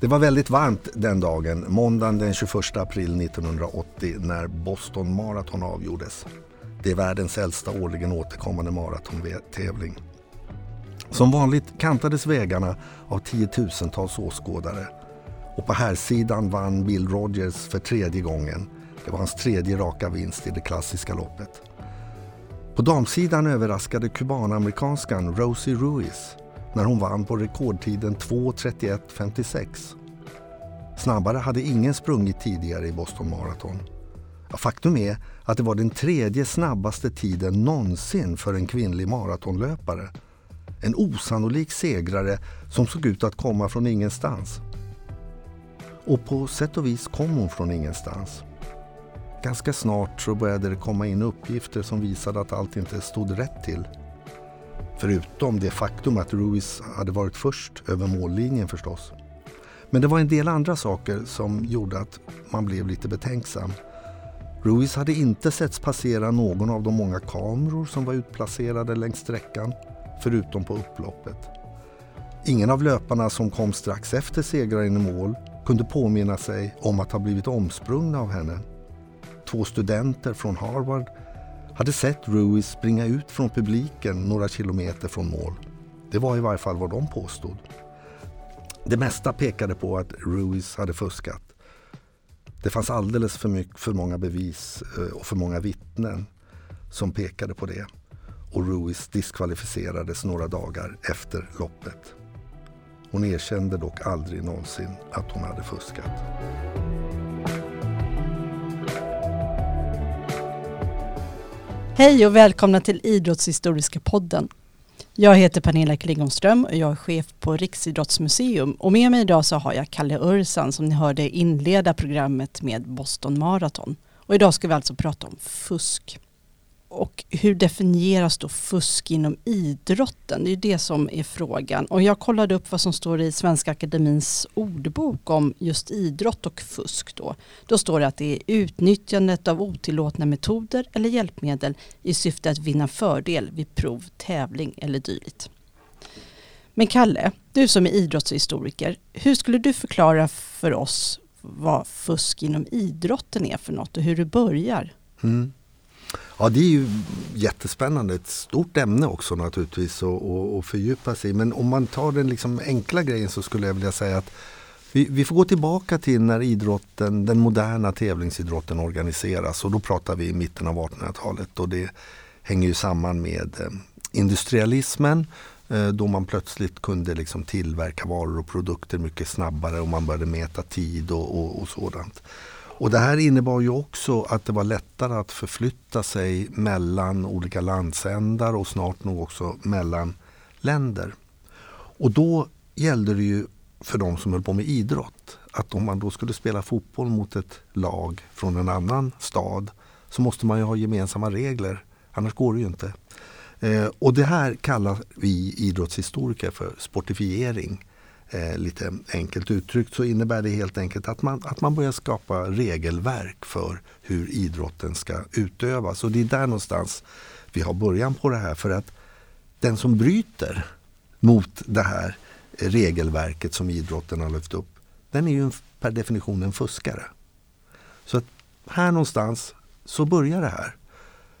Det var väldigt varmt den dagen, måndagen den 21 april 1980 när Boston Marathon avgjordes. Det är världens äldsta årligen återkommande maratontävling. Som vanligt kantades vägarna av tiotusentals åskådare. Och på här sidan vann Bill Rogers för tredje gången. Det var hans tredje raka vinst i det klassiska loppet. På damsidan överraskade kubanamerikanskan Rosie Ruiz när hon vann på rekordtiden 2.31.56. Snabbare hade ingen sprungit tidigare i Boston Marathon. Faktum är att det var den tredje snabbaste tiden någonsin för en kvinnlig maratonlöpare. En osannolik segrare som såg ut att komma från ingenstans. Och på sätt och vis kom hon från ingenstans. Ganska snart så började det komma in uppgifter som visade att allt inte stod rätt till. Förutom det faktum att Ruiz hade varit först över mållinjen förstås. Men det var en del andra saker som gjorde att man blev lite betänksam. Ruiz hade inte setts passera någon av de många kameror som var utplacerade längs sträckan, förutom på upploppet. Ingen av löparna som kom strax efter segraren i mål kunde påminna sig om att ha blivit omsprungna av henne. Två studenter från Harvard hade sett Ruiz springa ut från publiken några kilometer från mål. Det var i varje fall vad de påstod. Det mesta pekade på att Ruiz hade fuskat. Det fanns alldeles för, mycket, för många bevis eh, och för många vittnen som pekade på det. Och Ruiz diskvalificerades några dagar efter loppet. Hon erkände dock aldrig någonsin att hon hade fuskat. Hej och välkomna till Idrottshistoriska podden. Jag heter Pernilla Klingonström och jag är chef på Riksidrottsmuseum. Och med mig idag så har jag Kalle Ursan som ni hörde inleda programmet med Boston Marathon. Och idag ska vi alltså prata om fusk. Och hur definieras då fusk inom idrotten? Det är ju det som är frågan. Och jag kollade upp vad som står i Svenska Akademins ordbok om just idrott och fusk. Då, då står det att det är utnyttjandet av otillåtna metoder eller hjälpmedel i syfte att vinna fördel vid prov, tävling eller dylikt. Men Kalle, du som är idrottshistoriker, hur skulle du förklara för oss vad fusk inom idrotten är för något och hur det börjar? Mm. Ja det är ju jättespännande, ett stort ämne också naturligtvis att fördjupa sig i. Men om man tar den liksom enkla grejen så skulle jag vilja säga att vi, vi, får gå tillbaka till när idrotten, den moderna tävlingsidrotten organiseras och då pratar vi i mitten av 1800-talet och det hänger ju samman med eh, industrialismen eh, då man plötsligt kunde liksom tillverka varor och produkter mycket snabbare och man började mäta tid och, och, och sådant. Och det här innebar ju också att det var lättare att förflytta sig mellan olika landsändar och snart nog också mellan länder. Och då gällde det ju för de som höll på med idrott att om man då skulle spela fotboll mot ett lag från en annan stad så måste man ju ha gemensamma regler. Annars går det ju inte. Eh, och det här kallar vi idrottshistoriker för sportifiering. Eh, lite enkelt uttryckt så innebär det helt enkelt att man, att man börjar skapa regelverk för hur idrotten ska utövas. Och det är där någonstans vi har början på det här. För att den som bryter mot det här regelverket som idrotten har lyft upp, den är ju per definition en fuskare. Så att här någonstans så börjar det här.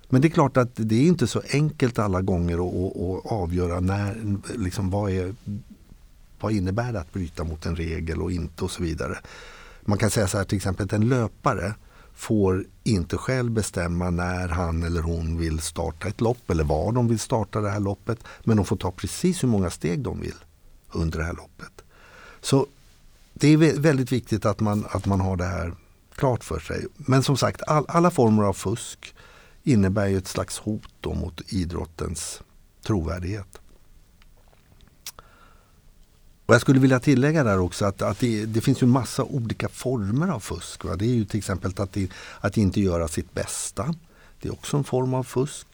Men det är klart att det är inte så enkelt alla gånger att, att avgöra när, liksom, vad är vad innebär det att bryta mot en regel och inte och så vidare. Man kan säga så här till exempel att en löpare får inte själv bestämma när han eller hon vill starta ett lopp eller var de vill starta det här loppet. Men de får ta precis hur många steg de vill under det här loppet. Så det är väldigt viktigt att man, att man har det här klart för sig. Men som sagt, all, alla former av fusk innebär ju ett slags hot mot idrottens trovärdighet. Och jag skulle vilja tillägga där också att, att det, det, finns ju massa olika former av fusk. Va? Det är ju till exempel att, det, att inte göra sitt bästa. Det är också en form av fusk.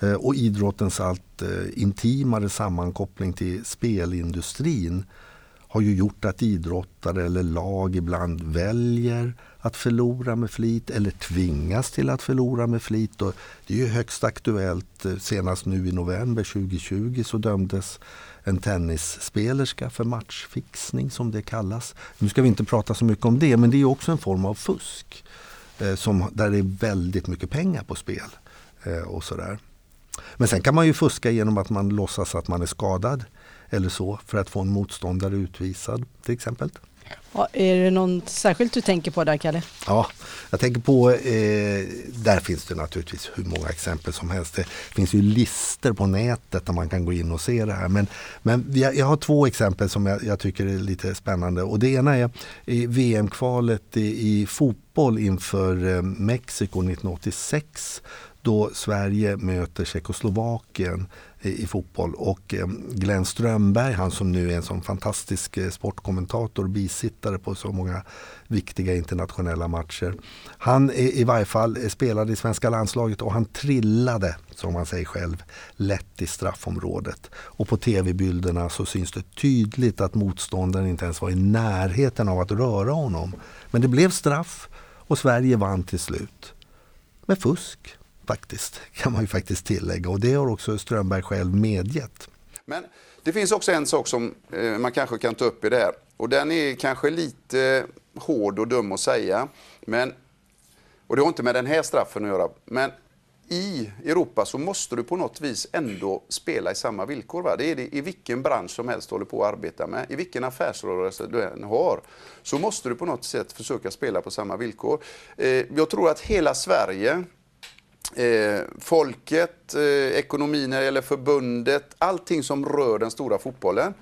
Eh, och idrottens allt eh, intimare sammankoppling till spelindustrin har ju gjort att idrottare eller lag ibland väljer att förlora med flit eller tvingas till att förlora med flit. Och det är ju högst aktuellt. Eh, senast nu i november 2020 så dömdes en tennisspelerska för matchfixning som det kallas. Nu ska vi inte prata så mycket om det men det är också en form av fusk. Eh, som, där det är väldigt mycket pengar på spel. Eh, och sådär. Men sen kan man ju fuska genom att man låtsas att man är skadad eller så för att få en motståndare utvisad till exempel. Ja, är det något särskilt du tänker på där Kalle? Ja, jag tänker på, eh, där finns det naturligtvis hur många exempel som helst. Det finns ju listor på nätet där man kan gå in och se det här. Men, men jag, jag har två exempel som jag, jag, tycker är lite spännande. Och det ena är VM-kvalet i, i fotboll inför eh, Mexiko 1986 då Sverige möter Tjeckoslovakien i, fotboll. Och eh, Glenn Strömberg, han som nu är en sån fantastisk eh, sportkommentator och bisittare på så många viktiga internationella matcher. Han i varje fall eh, spelade i svenska landslaget och han trillade, som han säger själv, lätt i straffområdet. Och på tv-bilderna så syns det tydligt att motståndaren inte ens var i närheten av att röra honom. Men det blev straff och Sverige vann till slut. Med fusk faktiskt, kan man ju faktiskt tillägga. Och det har också Strömberg själv medgett. Men det finns också en sak som eh, man kanske kan ta upp i det här. Och den är kanske lite hård och dum att säga. Men, och det har inte med den här straffen att göra. Men i Europa så måste du på något vis ändå spela i samma villkor. Va? Det är det i vilken bransch som helst du håller på att arbeta med. I vilken affärsrörelse du än har. Så måste du på något sätt försöka spela på samma villkor. Eh, jag tror att hela Sverige Eh, folket, eh, ekonomin när det gäller förbundet, allting som rör den stora fotbollen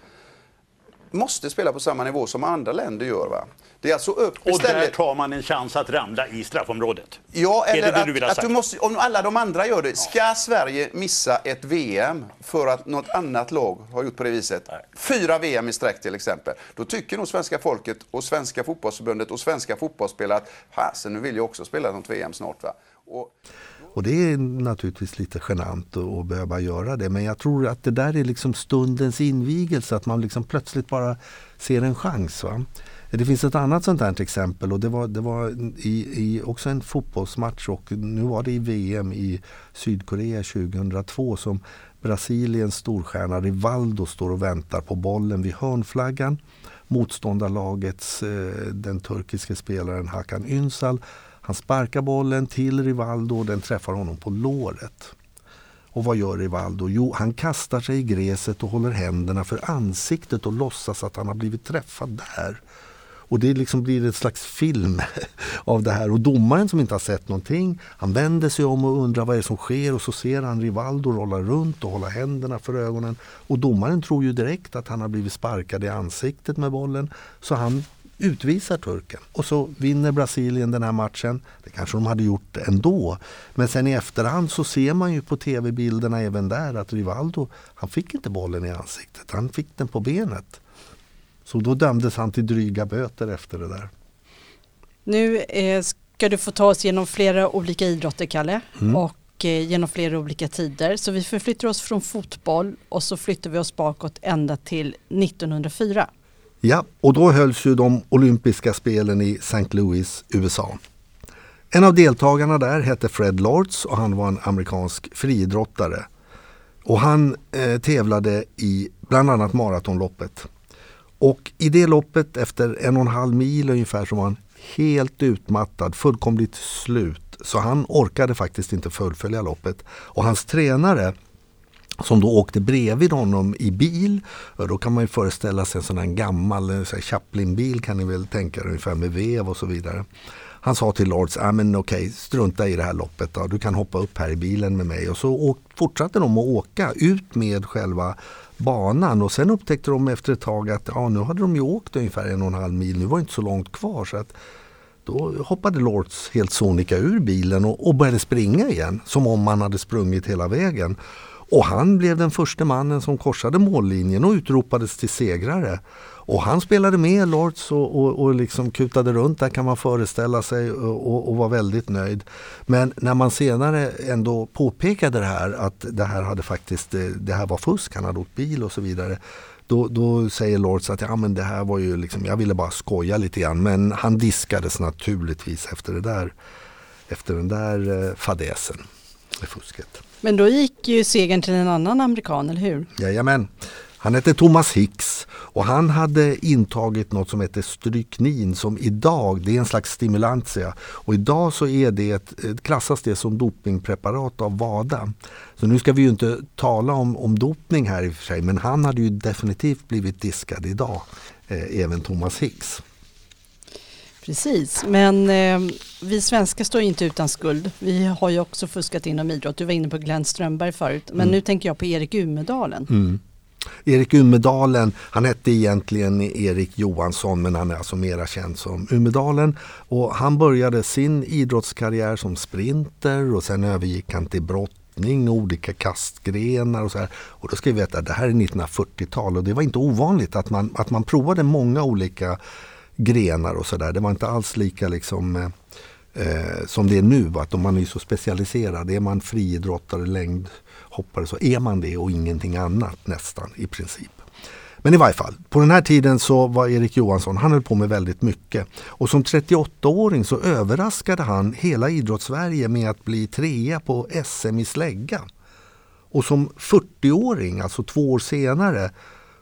måste spela på samma nivå som andra länder gör. Va? Det är alltså upp Och istället... där tar man en chans att ramla i straffområdet? Ja, eller det det att, att, du måste, om alla de andra gör det. Ska Sverige missa ett VM för att något annat lag har gjort på det viset? Nej. Fyra VM i sträck till exempel. Då tycker nog svenska folket och svenska fotbollsförbundet och svenska fotbollsspelare att fasen, nu vill jag också spela något VM snart. Va? Och... Och det är naturligtvis lite genant att behöva göra det. Men jag tror att det där är liksom stundens invigelse. Att man liksom plötsligt bara ser en chans. Va? Det finns ett annat sånt här exempel och det var, det var i, i också en fotbollsmatch och nu var det i VM i Sydkorea 2002 som Brasiliens storstjärna Rivaldo står och väntar på bollen vid hörnflaggan. Motståndarlagets, eh, den turkiske spelaren Hakan Ünsal han sparkar bollen till Rivaldo och den träffar honom på låret. Och vad gör Rivaldo? Jo, han kastar sig i gräset och håller händerna för ansiktet och låtsas att han har blivit träffad där. Och det liksom blir ett slags film av det här. Och domaren som inte har sett någonting, han vänder sig om och undrar vad det är som sker och så ser han Rivaldo rolla runt och hålla händerna för ögonen. Och domaren tror ju direkt att han har blivit sparkad i ansiktet med bollen. Så han utvisar turken. Och så vinner Brasilien den här matchen. Det kanske de hade gjort ändå. Men sen i efterhand så ser man ju på tv-bilderna även där att Rivaldo, han fick inte bollen i ansiktet. Han fick den på benet. Så då dömdes han till dryga böter efter det där. Nu eh, ska du få ta oss genom flera olika idrotter, Kalle. Mm. Och eh, genom flera olika tider. Så vi förflyttar oss från fotboll och så flyttar vi oss bakåt ända till 1904. Ja, och då hölls ju de olympiska spelen i St. Louis, USA. En av deltagarna där hette Fred Lords och han var en amerikansk friidrottare. Och han eh, tävlade i bland annat maratonloppet. Och i det loppet efter en och en halv mil ungefär så var han helt utmattad, fullkomligt slut. Så han orkade faktiskt inte fullfölja loppet. Och hans tränare som då åkte bredvid honom i bil. Då kan man ju föreställa sig en sån här gammal eh, Chaplin-bil kan ni väl tänka er ungefär med vev och så vidare. Han sa till Lords, ah, men okej, strunta i det här loppet då. du kan hoppa upp här i bilen med mig. Och så åk, fortsatte de att åka ut med själva banan och sen upptäckte de efter ett tag att ja, nu hade de ju åkt ungefär en och en halv mil, nu var det inte så långt kvar. Så att då hoppade Lords helt sonika ur bilen och, och började springa igen, som om man hade sprungit hela vägen. Och han blev den första mannen som korsade mållinjen och utropades till segrare. Och han spelade med Lords och, och, och liksom kutade runt där kan man föreställa sig och, och, var väldigt nöjd. Men när man senare ändå påpekade det här att det här hade faktiskt, eh, det här var fusk, han hade åkt bil och så vidare. då, då säger Lords att ja, men det här var ju liksom, jag ville bara skoja lite grann. Men han diskades naturligtvis efter det där efter den där eh, fadäsen fusket. Men då gick ju segern till en annan amerikan, eller hur? Jajamän. Han hette Thomas Hicks och han hade intagit något som heter stryknin som idag, det är en slags stimulantia. Och idag så är det, klassas det som dopingpreparat av WADA. Så nu ska vi ju inte tala om, om dopning här i och för sig men han hade ju definitivt blivit diskad idag, eh, även Thomas Hicks. Precis, men eh, vi svenskar står inte utan skuld. Vi har ju också fuskat inom idrott. Du var inne på Glenn Strömberg förut, men mm. nu tänker jag på Erik Umedalen. Mm. Erik Umedalen, han hette egentligen Erik Johansson men han är alltså mera känd som Umedalen. Och han började sin idrottskarriär som sprinter och sen övergick han till brottning olika kastgrenar och så här. Och då ska vi veta att det här är 1940-tal och det var inte ovanligt att man, att man provade många olika grenar och sådär. Det var inte alls lika liksom eh, eh som det är nu. Att om man är så specialiserad, är man friidrottare, längdhoppare så är man det och ingenting annat nästan i princip. Men i varje fall, på den här tiden så var Erik Johansson, han höll på med väldigt mycket. Och som 38-åring så överraskade han hela idrottssverige med att bli trea på SM i slägga. Och som 40-åring, alltså två år senare,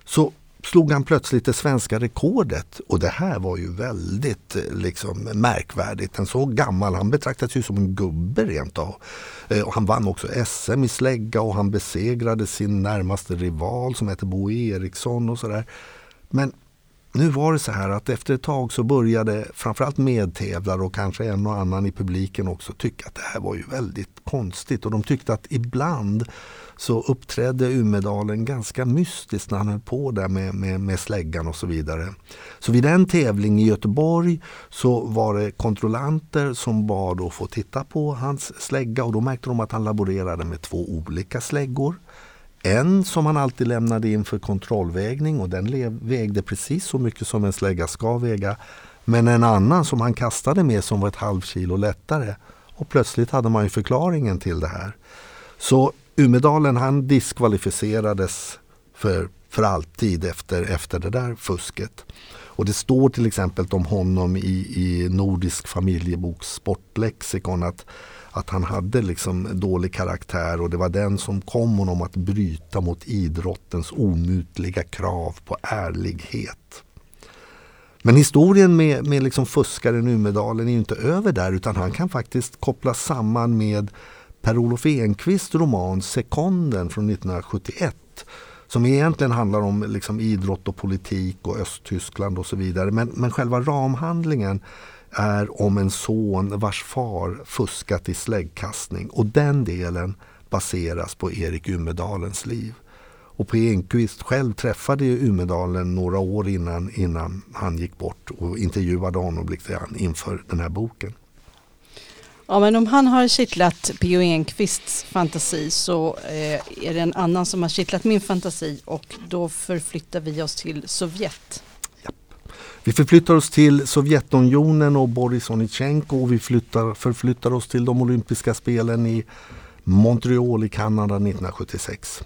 så slog han plötsligt det svenska rekordet. Och det här var ju väldigt eh, liksom, märkvärdigt. En så gammal, han betraktades ju som en gubbe rent av. Eh, och han vann också SM i slägga och han besegrade sin närmaste rival som heter Bo Eriksson och sådär. Men nu var det så här att efter ett tag så började framförallt medtävlare och kanske en och annan i publiken också tycka att det här var ju väldigt konstigt. Och de tyckte att ibland så uppträdde Umedalen ganska mystiskt när han höll på där med, med, med släggan och så vidare. Så vid en tävling i Göteborg så var det kontrollanter som bad att få titta på hans slägga och då märkte de att han laborerade med två olika släggor. En som han alltid lämnade in för kontrollvägning och den vägde precis så mycket som en slägga ska väga. Men en annan som han kastade med som var ett halvt kilo lättare. Och plötsligt hade man ju förklaringen till det här. Så Umedalen han diskvalificerades för, för alltid efter, efter det där fusket. Och det står till exempel om honom i, i Nordisk familjeboks sportlexikon att, att han hade liksom dålig karaktär och det var den som kom honom att bryta mot idrottens omutliga krav på ärlighet. Men historien med, med liksom fuskaren Umedalen är ju inte över där utan han kan faktiskt kopplas samman med Per-Olof Enquists roman Sekonden från 1971 som egentligen handlar om liksom idrott och politik och Östtyskland och så vidare. Men, men själva ramhandlingen är om en son vars far fuskat i släggkastning och den delen baseras på Erik Umedalens liv. Och P. Enquist själv träffade ju Umedalen några år innan, innan han gick bort och intervjuade honom lite grann inför den här boken. Ja men om han har kittlat P.O. Enquists fantasi så eh, är det en annan som har kittlat min fantasi och då förflyttar vi oss till Sovjet. Vi förflyttar oss till Sovjetunionen och Boris Onitjenko och vi flyttar, förflyttar oss till de olympiska spelen i Montreal i Kanada 1976.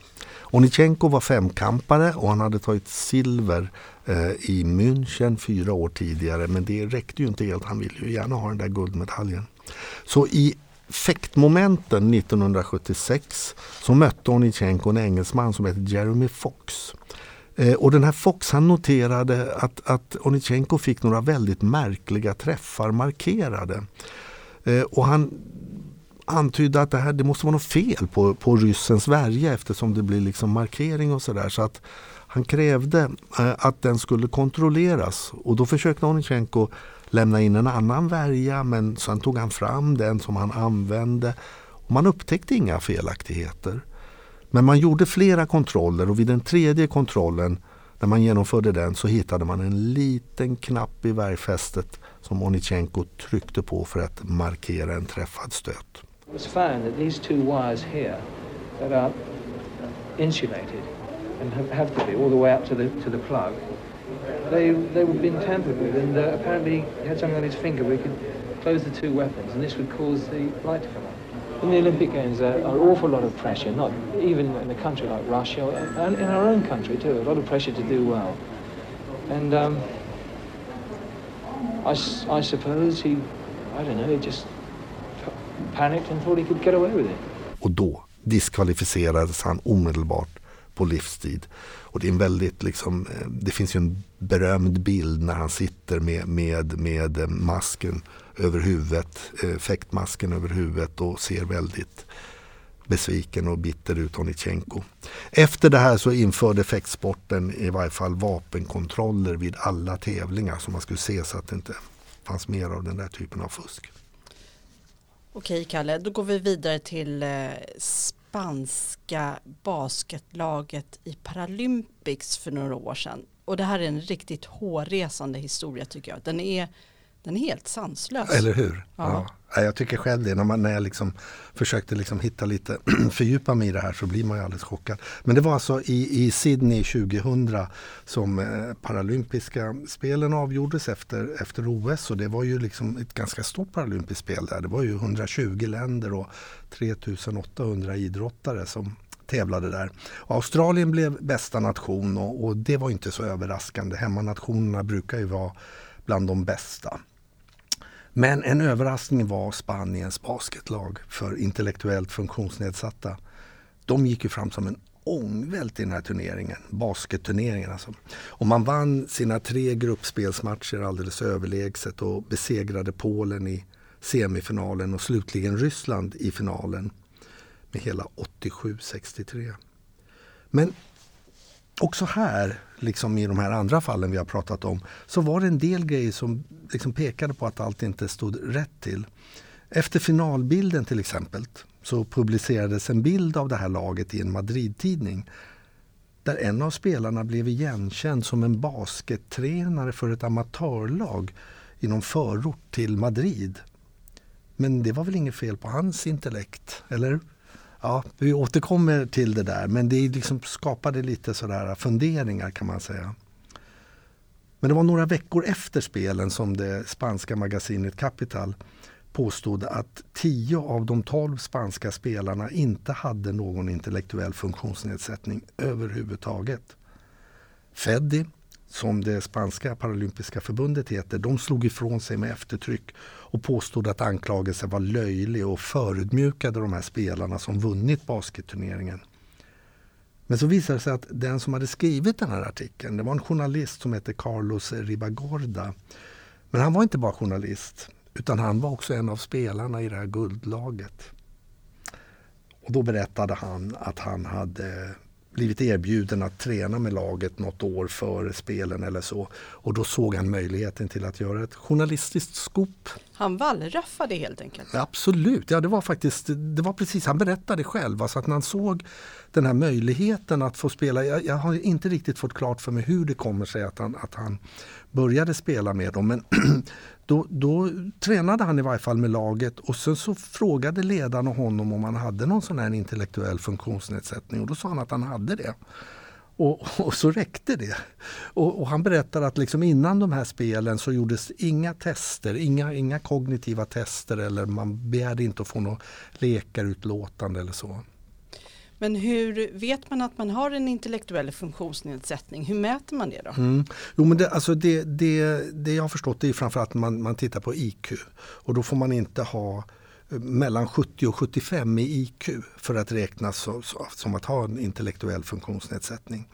Onitjenko var femkampare och han hade tagit silver eh, i München fyra år tidigare men det räckte ju inte helt. Han ville ju gärna ha den där guldmedaljen. Så i fäktmomenten 1976 så mötte Onitjenko en engelsman som hette Jeremy Fox. Eh, och den här Fox han noterade att, att Onitjenko fick några väldigt märkliga träffar markerade. Eh, och han antydde att det, här, det måste vara något fel på, på ryssens värja eftersom det blir liksom markering och sådär. Så att han krävde eh, att den skulle kontrolleras och då försökte Onitjenko lämna in en annan värja men sen tog han fram den som han använde. Och man upptäckte inga felaktigheter. Men man gjorde flera kontroller och vid den tredje kontrollen när man genomförde den så hittade man en liten knapp i värjfästet som Onichenko tryckte på för att markera en träffad stöt. It was found that these two wires here that are insulated and have to be all the way up to the, to the plug they they were being tampered with, and apparently he had something on his finger where he could close the two weapons, and this would cause the light to come on. in the Olympic Games, there are an awful lot of pressure, not even in a country like Russia, and in our own country too, a lot of pressure to do well. And um, I, I suppose he, I don't know, he just panicked and thought he could get away with it. Och då diskvalificerades han omedelbart på livstid. Och det är en väldigt liksom, eh, det finns ju en berömd bild när han sitter med, med, med eh, masken över huvudet, eh, fäktmasken över huvudet och ser väldigt besviken och bitter ut Onitjenko. Efter det här så införde fäktsporten i varje fall vapenkontroller vid alla tävlingar så man skulle se så att det inte fanns mer av den där typen av fusk. Okej Kalle, då går vi vidare till eh, spanska basketlaget i Paralympics för några år sedan. Och det här är en riktigt hårresande historia tycker jag. Den är, den är helt sanslös. Eller hur? Ja. ja. Jag tycker själv det. När, man, när jag liksom försökte liksom hitta lite, fördjupa mig i det här så blir man ju alldeles chockad. Men det var alltså i, i Sydney 2000 som eh, paralympiska spelen avgjordes efter, efter OS. Och det var ju liksom ett ganska stort paralympiskt spel där. Det var ju 120 länder och 3800 idrottare som tävlade där. Australien blev bästa nation och, och, det var inte så överraskande. Hemmanationerna brukar ju vara bland de bästa. Men en överraskning var Spaniens basketlag för intellektuellt funktionsnedsatta. De gick ju fram som en ångvält i den här turneringen, basketturneringen alltså. Och man vann sina tre gruppspelsmatcher alldeles överlägset och besegrade Polen i semifinalen och slutligen Ryssland i finalen med hela 87-63. Men också här, liksom i de här andra fallen vi har pratat om, så var det en del grejer som liksom pekade på att allt inte stod rätt till. Efter finalbilden till exempel så publicerades en bild av det här laget i en Madrid-tidning där en av spelarna blev igenkänd som en baskettränare för ett amatörlag i någon förort till Madrid. Men det var väl inget fel på hans intellekt, eller? Ja, vi återkommer till det där men det liksom skapade lite sådär funderingar kan man säga. Men det var några veckor efter spelen som det spanska magasinet Capital påstod att 10 av de 12 spanska spelarna inte hade någon intellektuell funktionsnedsättning överhuvudtaget. Feddi, som det spanska paralympiska förbundet heter, de slog ifrån sig med eftertryck och påstod att anklagelsen var löjlig och förödmjukade de här spelarna som vunnit basketturneringen. Men så visade det sig att den som hade skrivit den här artikeln, det var en journalist som hette Carlos Ribagorda. Men han var inte bara journalist, utan han var också en av spelarna i det här guldlaget. Och då berättade han att han hade blivit erbjuden att träna med laget något år före spelen eller så. Och då såg han möjligheten till att göra ett journalistiskt skop. Han wallraffade helt enkelt? Absolut, ja det var faktiskt, det var precis, han berättade själv, alltså att när han såg den här möjligheten att få spela, jag, jag har inte riktigt fått klart för mig hur det kommer sig att han, att han började spela med dem. Men då, då tränade han i varje fall med laget och sen så frågade ledarna honom om han hade någon sån här intellektuell funktionsnedsättning och då sa han att han hade det. Och, och, så räckte det. Och, och, han berättar att liksom innan de här spelen så gjordes inga tester, inga, inga kognitiva tester eller man begärde inte att få något läkarutlåtande eller så. Men hur vet man att man har en intellektuell funktionsnedsättning? Hur mäter man det då? Mm. Jo, men det, alltså det, det, det jag har förstått är framförallt att man, man tittar på IQ. Och då får man inte ha eh, mellan 70 och 75 i IQ för att räknas som, som att ha en intellektuell funktionsnedsättning.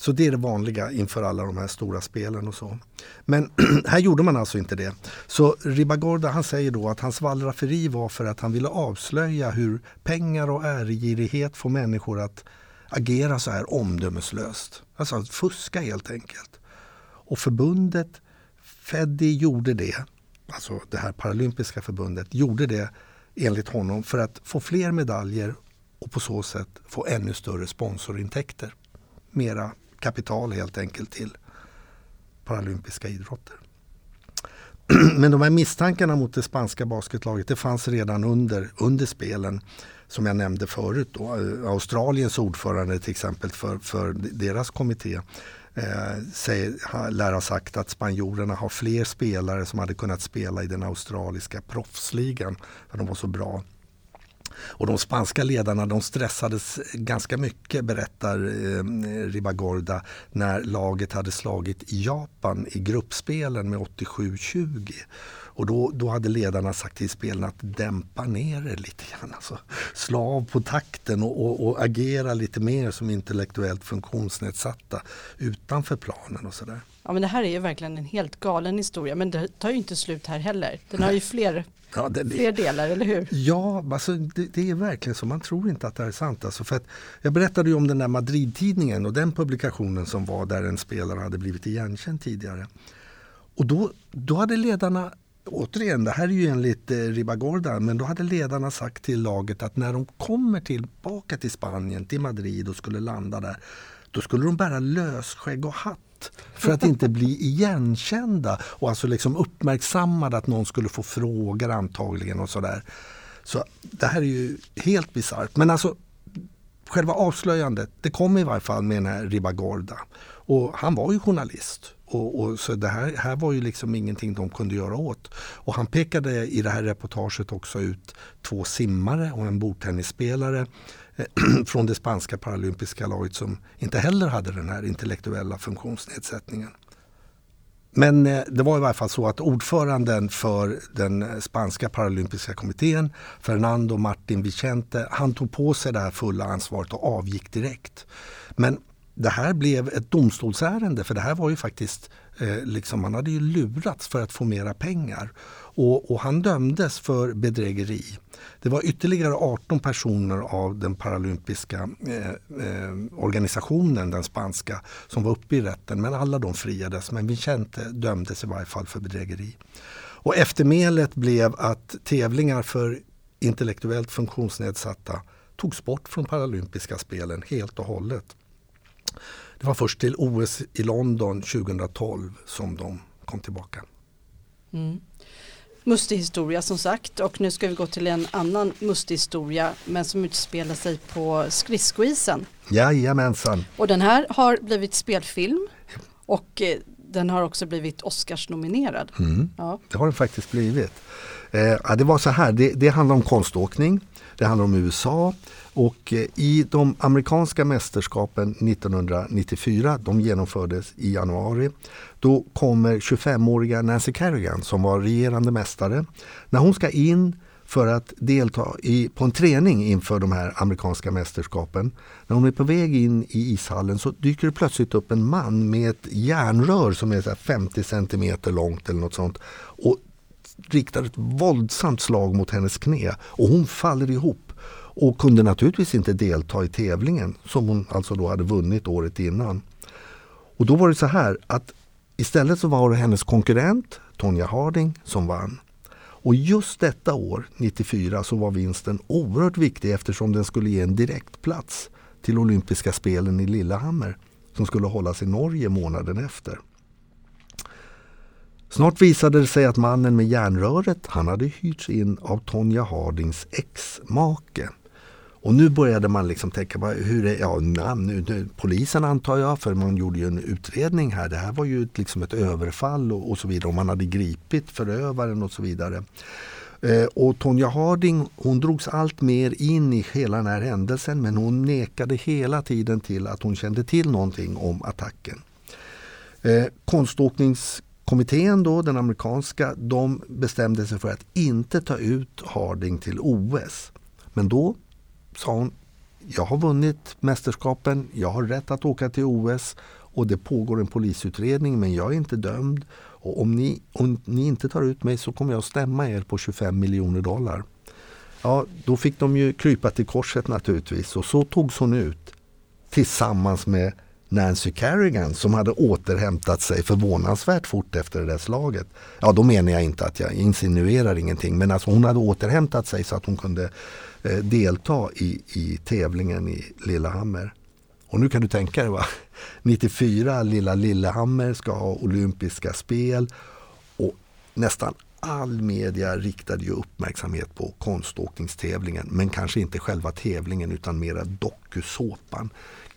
Så det är det vanliga inför alla de här stora spelen och så. Men här gjorde man alltså inte det. Så Ribagorda han säger då att hans wallrafferi var för att han ville avslöja hur pengar och ärgirighet får människor att agera så här omdömeslöst. Alltså att fuska helt enkelt. Och förbundet Feddi gjorde det, alltså det här paralympiska förbundet, gjorde det enligt honom för att få fler medaljer och på så sätt få ännu större sponsorintäkter. Mera kapital helt enkelt till paralympiska idrotter. Men de här misstankarna mot det spanska basketlaget det fanns redan under, under spelen som jag nämnde förut. Då. Eh, Australiens ordförande till exempel för, för deras kommitté eh, säger, lär ha sagt att spanjorerna har fler spelare som hade kunnat spela i den australiska proffsligan för de var så bra. Och de spanska ledarna de stressades ganska mycket berättar eh, Ribagorda när laget hade slagit Japan i gruppspelen med 87-20. Och då, då hade ledarna sagt till spelarna att dämpa ner det lite grann. Alltså, slå av på takten och, och, och, agera lite mer som intellektuellt funktionsnedsatta utanför planen och sådär. Ja men det här är ju verkligen en helt galen historia men det tar ju inte slut här heller. Den har ju fler, ja, det, fler delar, eller hur? Ja, alltså, det, det, är verkligen så. Man tror inte att det här är sant. Alltså, för att jag berättade ju om den där Madrid-tidningen och den publikationen som var där en spelare hade blivit igenkänd tidigare. Och då, då hade ledarna återigen, det här är ju enligt eh, Ribagorda, men då hade ledarna sagt till laget att när de kommer tillbaka till Spanien, till Madrid och skulle landa där, då skulle de bära lösskägg och hatt för att inte bli igenkända och alltså liksom uppmärksammade att någon skulle få frågor antagligen och sådär. Så det här är ju helt bisarrt. Men alltså själva avslöjandet, det kom i varje fall med den här Ribagorda. Och han var ju journalist. Och, och, så det här, här var ju liksom ingenting de kunde göra åt. Och han pekade i det här reportaget också ut två simmare och en bordtennisspelare eh, från det spanska paralympiska laget som inte heller hade den här intellektuella funktionsnedsättningen. Men eh, det var i varje fall så att ordföranden för den spanska paralympiska kommittén, Fernando Martin Vicente, han tog på sig det här fulla ansvaret och avgick direkt. Men det här blev ett domstolsärende för det här var ju faktiskt, eh, liksom, man hade ju lurats för att få mera pengar. Och, och, han dömdes för bedrägeri. Det var ytterligare 18 personer av den paralympiska eh, eh, organisationen, den spanska, som var uppe i rätten. Men alla de friades. Men Vicente dömdes i varje fall för bedrägeri. Och eftermälet blev att tävlingar för intellektuellt funktionsnedsatta togs bort från paralympiska spelen helt och hållet. Det var först till OS i London 2012 som de kom tillbaka. Mm. Mustig historia som sagt och nu ska vi gå till en annan mustig historia men som utspelar sig på skridskoisen. Jajamensan. Och den här har blivit spelfilm och eh, den har också blivit Oscars-nominerad. Mm. Ja. Det har den faktiskt blivit. Eh, det var så här, det, det handlar om konståkning, det handlar om USA och eh, i de amerikanska mästerskapen 1994, de genomfördes i januari, då kommer 25-åriga Nancy Kerrigan som var regerande mästare. När hon ska in för att delta i, på en träning inför de här amerikanska mästerskapen. När hon är på väg in i ishallen så dyker det plötsligt upp en man med ett järnrör som är 50 cm långt eller något sånt och riktar ett våldsamt slag mot hennes knä och hon faller ihop och kunde naturligtvis inte delta i tävlingen som hon alltså då hade vunnit året innan. Och då var det så här att istället så var det hennes konkurrent Tonya Harding som vann. Och just detta år, 94, så var vinsten oerhört viktig eftersom den skulle ge en direktplats till olympiska spelen i Lillehammer som skulle hållas i Norge månaden efter. Snart visade det sig att mannen med järnröret han hade hyrts in av Tonya Hardings ex-make. Och nu började man liksom tänka, hur är, ja, nu, nu, polisen antar jag, för man gjorde ju en utredning här. Det här var ju liksom ett överfall och, och så vidare. Och man hade gripit förövaren och så vidare. Eh, och Tonya Harding hon drogs allt mer in i hela den här händelsen men hon nekade hela tiden till att hon kände till någonting om attacken. Eh, Kommittén, då, den amerikanska, de bestämde sig för att inte ta ut Harding till OS. Men då sa hon, jag har vunnit mästerskapen, jag har rätt att åka till OS och det pågår en polisutredning men jag är inte dömd. Och om ni, om ni inte tar ut mig så kommer jag att stämma er på 25 miljoner dollar. Ja, då fick de ju krypa till korset naturligtvis och så togs hon ut tillsammans med Nancy Kerrigan som hade återhämtat sig förvånansvärt fort efter det där slaget. Ja, då menar jag inte att jag insinuerar ingenting men alltså hon hade återhämtat sig så att hon kunde eh, delta i, i tävlingen i Lillehammer. Och nu kan du tänka dig va, 94 lilla Lillehammer ska ha olympiska spel och nästan all media riktade ju uppmärksamhet på konståkningstävlingen men kanske inte själva tävlingen utan mera dokusåpan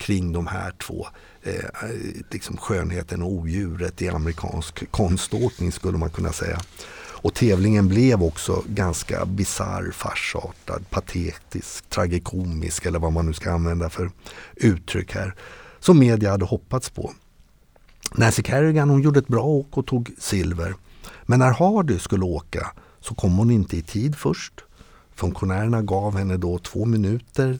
kring de här två. Eh, liksom skönheten och odjuret i amerikansk konståkning skulle man kunna säga. Och tävlingen blev också ganska bisarr, farsartad, patetisk, tragikomisk eller vad man nu ska använda för uttryck här. Som media hade hoppats på. Nancy Kerrigan hon gjorde ett bra åk och tog silver. Men när Hardy skulle åka så kom hon inte i tid först. Funktionärerna gav henne då två minuter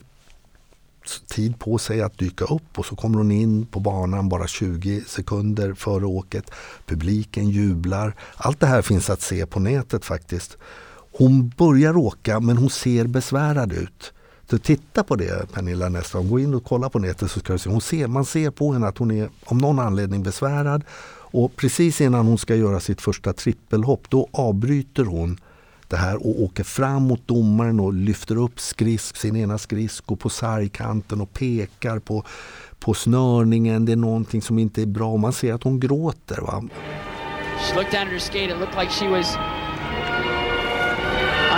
tid på sig att dyka upp och så kommer hon in på banan bara 20 sekunder före åket. Publiken jublar. Allt det här finns att se på nätet faktiskt. Hon börjar åka men hon ser besvärad ut. Så titta på det Pernilla nästa gång. Gå in och kolla på nätet så ska du se. Hon ser, man ser på henne att hon är om någon anledning besvärad. Och precis innan hon ska göra sitt första trippelhopp då avbryter hon det här och åker fram mot domaren och lyfter upp skrisk, sin ena skridsko på sargkanten och pekar på, på snörningen. Det är någonting som inte är bra. Man ser att hon gråter. Va? She looked down at her skate. It looked like she was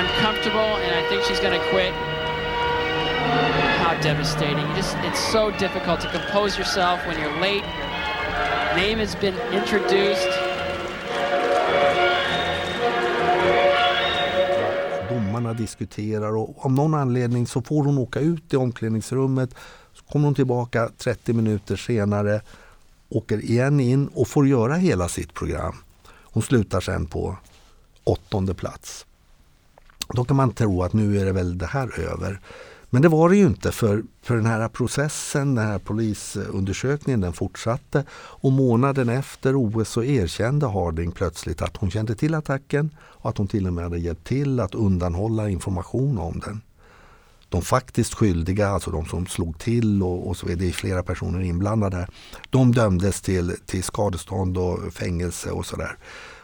uncomfortable and I think she's gonna quit. How devastating. Just, it's so difficult to compose yourself when you're late. Your name has been introduced. Domarna diskuterar och av någon anledning så får hon åka ut i omklädningsrummet. Så kommer hon tillbaka 30 minuter senare, åker igen in och får göra hela sitt program. Hon slutar sen på åttonde plats. Då kan man tro att nu är det väl det här över. Men det var det ju inte för, för den här processen, den här polisundersökningen den fortsatte och månaden efter OS så erkände Harding plötsligt att hon kände till attacken och att hon till och med hade hjälpt till att undanhålla information om den. De faktiskt skyldiga, alltså de som slog till och, och så är det flera personer inblandade, de dömdes till, till skadestånd och fängelse och sådär.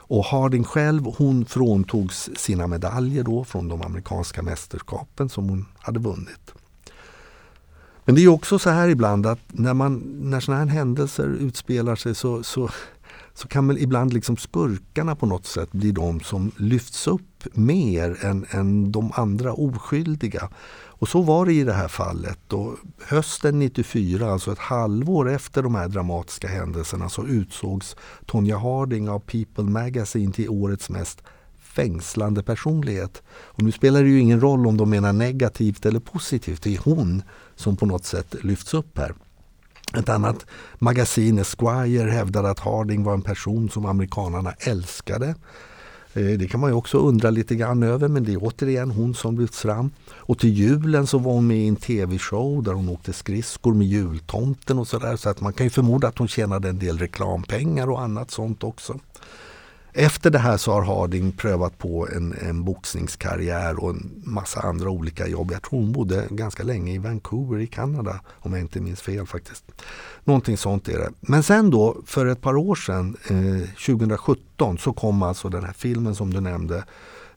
Och Harding själv hon fråntogs sina medaljer då från de amerikanska mästerskapen som hon hade vunnit. Men det är också så här ibland att när, man, när sådana här händelser utspelar sig så, så, så kan väl ibland liksom skurkarna på något sätt bli de som lyfts upp mer än, än de andra oskyldiga. Och så var det i det här fallet. Och hösten 94, alltså ett halvår efter de här dramatiska händelserna, så utsågs Tonya Harding av People Magazine till årets mest fängslande personlighet. Och nu spelar det ju ingen roll om de menar negativt eller positivt. Det är hon som på något sätt lyfts upp här. Ett annat magasin, Esquire, hävdade att Harding var en person som amerikanarna älskade. Eh, det kan man ju också undra lite grann över men det är återigen hon som lyfts fram. Och till julen så var hon med i en tv-show där hon åkte skridskor med jultomten och sådär. Så att man kan ju förmoda att hon tjänade en del reklampengar och annat sånt också. Efter det här så har Harding prövat på en, en boxningskarriär och en massa andra olika jobb. Jag tror hon bodde ganska länge i Vancouver i Kanada om jag inte minns fel faktiskt. Någonting sånt är det. Men sen då för ett par år sedan, eh, 2017, så kom alltså den här filmen som du nämnde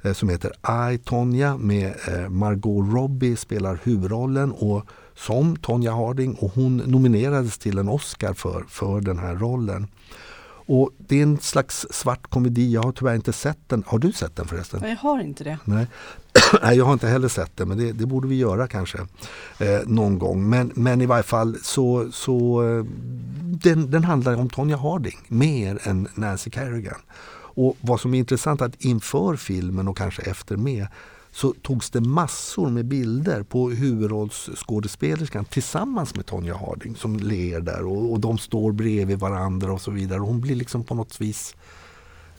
eh, som heter I, Tonya med eh, Margot Robbie spelar huvudrollen och som Tonya Harding och hon nominerades till en Oscar för, för den här rollen. Och Det är en slags svart komedi. Jag har tyvärr inte sett den. Har du sett den förresten? Jag har inte det. Nej, Nej jag har inte heller sett den men det, det borde vi göra kanske eh, någon gång. Men, men i varje fall så, så eh, den, den handlar om Tonya Harding mer än Nancy Kerrigan. Och vad som är intressant är att inför filmen och kanske efter med så togs det massor med bilder på huvudrollsskådespelerskan tillsammans med Tonya Harding som ler där och, och de står bredvid varandra och så vidare. hon blir liksom på något vis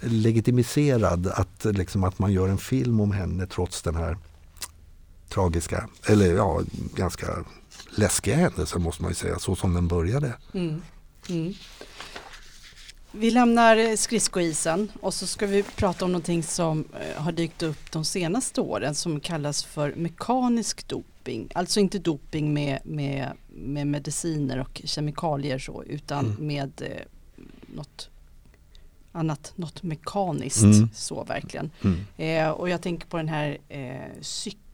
legitimiserad att, liksom, att man gör en film om henne trots den här tragiska, eller ja, ganska läskiga händelsen måste man ju säga, så som den började. Mm. Mm. Vi lämnar skridskoisen och så ska vi prata om någonting som eh, har dykt upp de senaste åren som kallas för mekanisk doping. Alltså inte doping med, med, med mediciner och kemikalier så utan mm. med eh, något annat, något mekaniskt mm. så verkligen. Mm. Eh, och jag tänker på den här eh, cykeln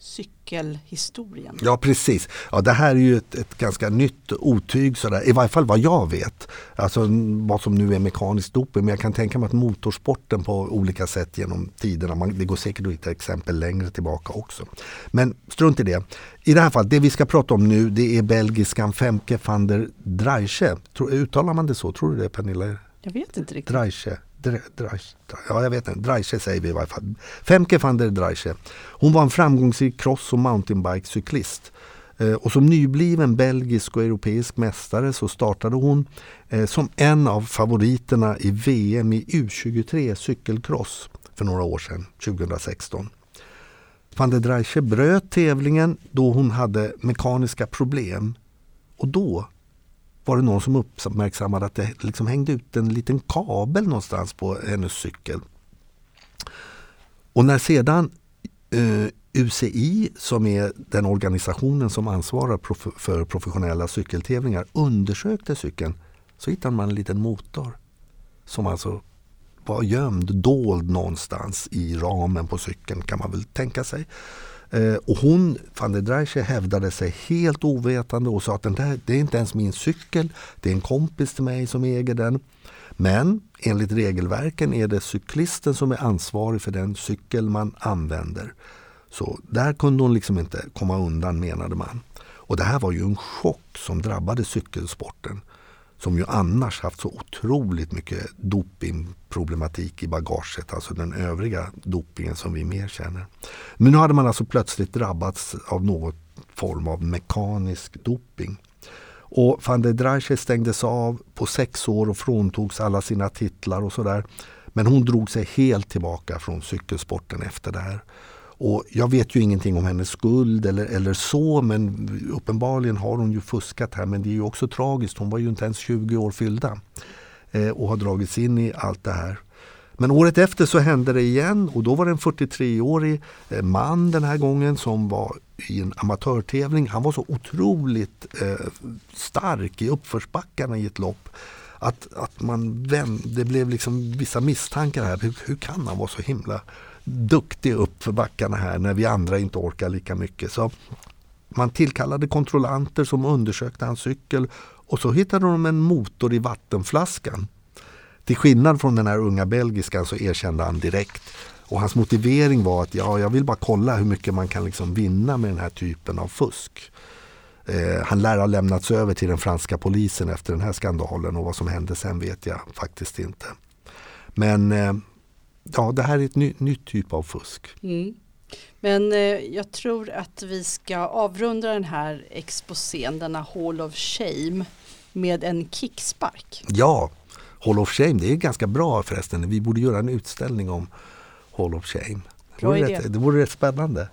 cykelhistorien. Ja precis. Ja, det här är ju ett, ett ganska nytt otyg sådär, i varje fall vad jag vet. Alltså vad som nu är mekanisk doping. Men jag kan tänka mig att motorsporten på olika sätt genom tiderna, man, det går säkert att hitta exempel längre tillbaka också. Men strunt i det. I det här fallet, det vi ska prata om nu det är belgiskan Femke van der Dreiche. Uttalar man det så? Tror du det Pernilla? Jag vet inte riktigt. Dreiche ja jag vet inte, Dreiche säger vi i varje fall. Femke van der Dreiche. Hon var en framgångsrik cross och mountainbike-cyklist. Eh, och som nybliven belgisk och europeisk mästare så startade hon eh, som en av favoriterna i VM i U23 cykelcross för några år sedan, 2016. Van der Dreiche bröt tävlingen då hon hade mekaniska problem. Och då var det någon som uppmärksammade att det liksom hängde ut en liten kabel någonstans på hennes cykel. Och när sedan eh, UCI, som är den organisationen som ansvarar prof för professionella cykeltävlingar, undersökte cykeln så hittade man en liten motor som alltså var gömd, dold någonstans i ramen på cykeln kan man väl tänka sig. Eh, och hon, van der Dreiche, hävdade sig helt ovetande och sa att den där, det är inte ens min cykel, det är en kompis till mig som äger den. Men enligt regelverken är det cyklisten som är ansvarig för den cykel man använder. Så där kunde hon liksom inte komma undan menade man. Och det här var ju en chock som drabbade cykelsporten som ju annars haft så otroligt mycket dopingproblematik i bagaget, alltså den övriga dopingen som vi mer känner. Men nu hade man alltså plötsligt drabbats av någon form av mekanisk doping. Och van der Dreiche stängdes av på sex år och fråntogs alla sina titlar och sådär. Men hon drog sig helt tillbaka från cykelsporten efter det här. Och jag vet ju ingenting om hennes skuld eller, eller så men uppenbarligen har hon ju fuskat här men det är ju också tragiskt. Hon var ju inte ens 20 år fyllda eh, och har dragits in i allt det här. Men året efter så hände det igen och då var det en 43-årig eh, man den här gången som var i en amatörtävling. Han var så otroligt eh, stark i uppförsbackarna i ett lopp att, att man vände, det blev liksom vissa misstankar här. Hur, hur kan han vara så himla duktig upp för backarna här när vi andra inte orkar lika mycket. Så man tillkallade kontrollanter som undersökte hans cykel och så hittade de en motor i vattenflaskan. Till skillnad från den här unga belgiskan så erkände han direkt. Och hans motivering var att ja, jag vill bara kolla hur mycket man kan liksom vinna med den här typen av fusk. Eh, han lär ha lämnats över till den franska polisen efter den här skandalen och vad som hände sen vet jag faktiskt inte. Men eh, ja, det här är ett ny, nytt typ av fusk. Mm. Men eh, jag tror att vi ska avrunda den här exposén, denna Hall of Shame, med en kickspark. Ja, Hall of Shame, det är ganska bra förresten. Vi borde göra en utställning om Hall of Shame. Det vore, rätt, det vore rätt spännande.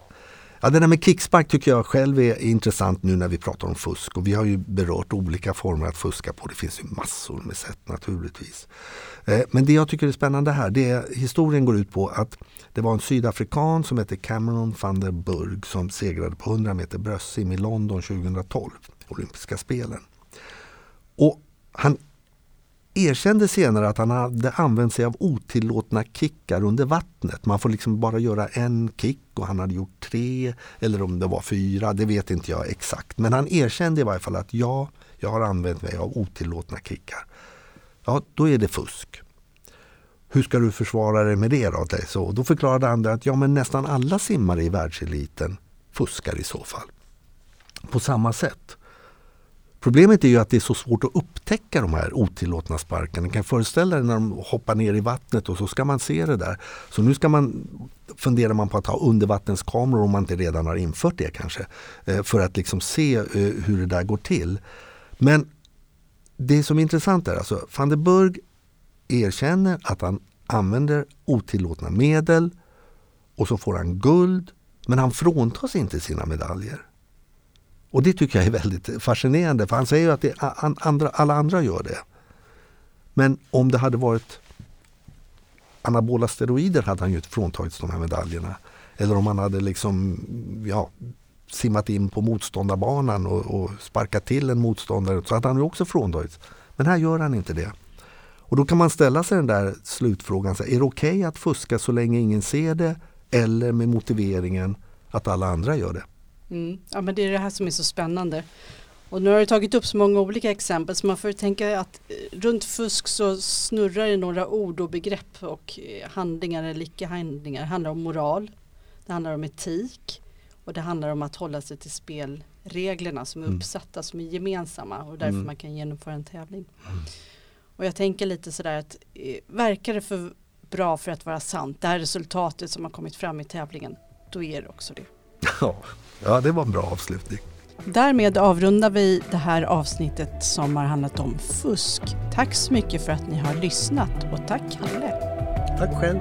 Ja, det där med kickspark tycker jag själv är intressant nu när vi pratar om fusk. Och vi har ju berört olika former att fuska på. Det finns ju massor med sätt naturligtvis. Eh, men det jag tycker är spännande här, det är historien går ut på att det var en sydafrikan som hette Cameron van der Burg som segrade på 100 meter bröstsim i London 2012, olympiska spelen. Och han erkände senare att han hade använt sig av otillåtna kickar under vattnet. Man får liksom bara göra en kick och han hade gjort tre eller om det var fyra, det vet inte jag exakt. Men han erkände i varje fall att ja, jag har använt mig av otillåtna kickar. Ja, då är det fusk. Hur ska du försvara dig med det då? Så då förklarade han att ja, men nästan alla simmare i världseliten fuskar i så fall. På samma sätt. Problemet är ju att det är så svårt att upptäcka de här otillåtna sparkarna. Ni kan föreställa er när de hoppar ner i vattnet och så ska man se det där. Så nu ska man, funderar man på att ha undervattenskameror om man inte redan har infört det kanske. Eh, för att liksom se eh, hur det där går till. Men det som är intressant är alltså van der Burg erkänner att han använder otillåtna medel och så får han guld men han fråntas inte sina medaljer. Och det tycker jag är väldigt fascinerande för han säger ju att det, andra, alla andra gör det. Men om det hade varit anabola steroider hade han ju inte fråntagits de här medaljerna. Eller om han hade liksom, ja, simmat in på motståndarbanan och, och sparkat till en motståndare så hade han ju också fråntagits. Men här gör han inte det. Och då kan man ställa sig den där slutfrågan. Så är det okej okay att fuska så länge ingen ser det? Eller med motiveringen att alla andra gör det? Mm. Ja men det är det här som är så spännande. Och nu har du tagit upp så många olika exempel så man får tänka att eh, runt fusk så snurrar det några ord och begrepp och eh, handlingar eller icke-handlingar. Det handlar om moral, det handlar om etik och det handlar om att hålla sig till spelreglerna som är mm. uppsatta, som är gemensamma och därför mm. man kan genomföra en tävling. Mm. Och jag tänker lite sådär att eh, verkar det för bra för att vara sant, det här resultatet som har kommit fram i tävlingen, då är det också det. Ja, det var en bra avslutning. Därmed avrundar vi det här avsnittet som har handlat om fusk. Tack så mycket för att ni har lyssnat och tack Kalle. Tack själv.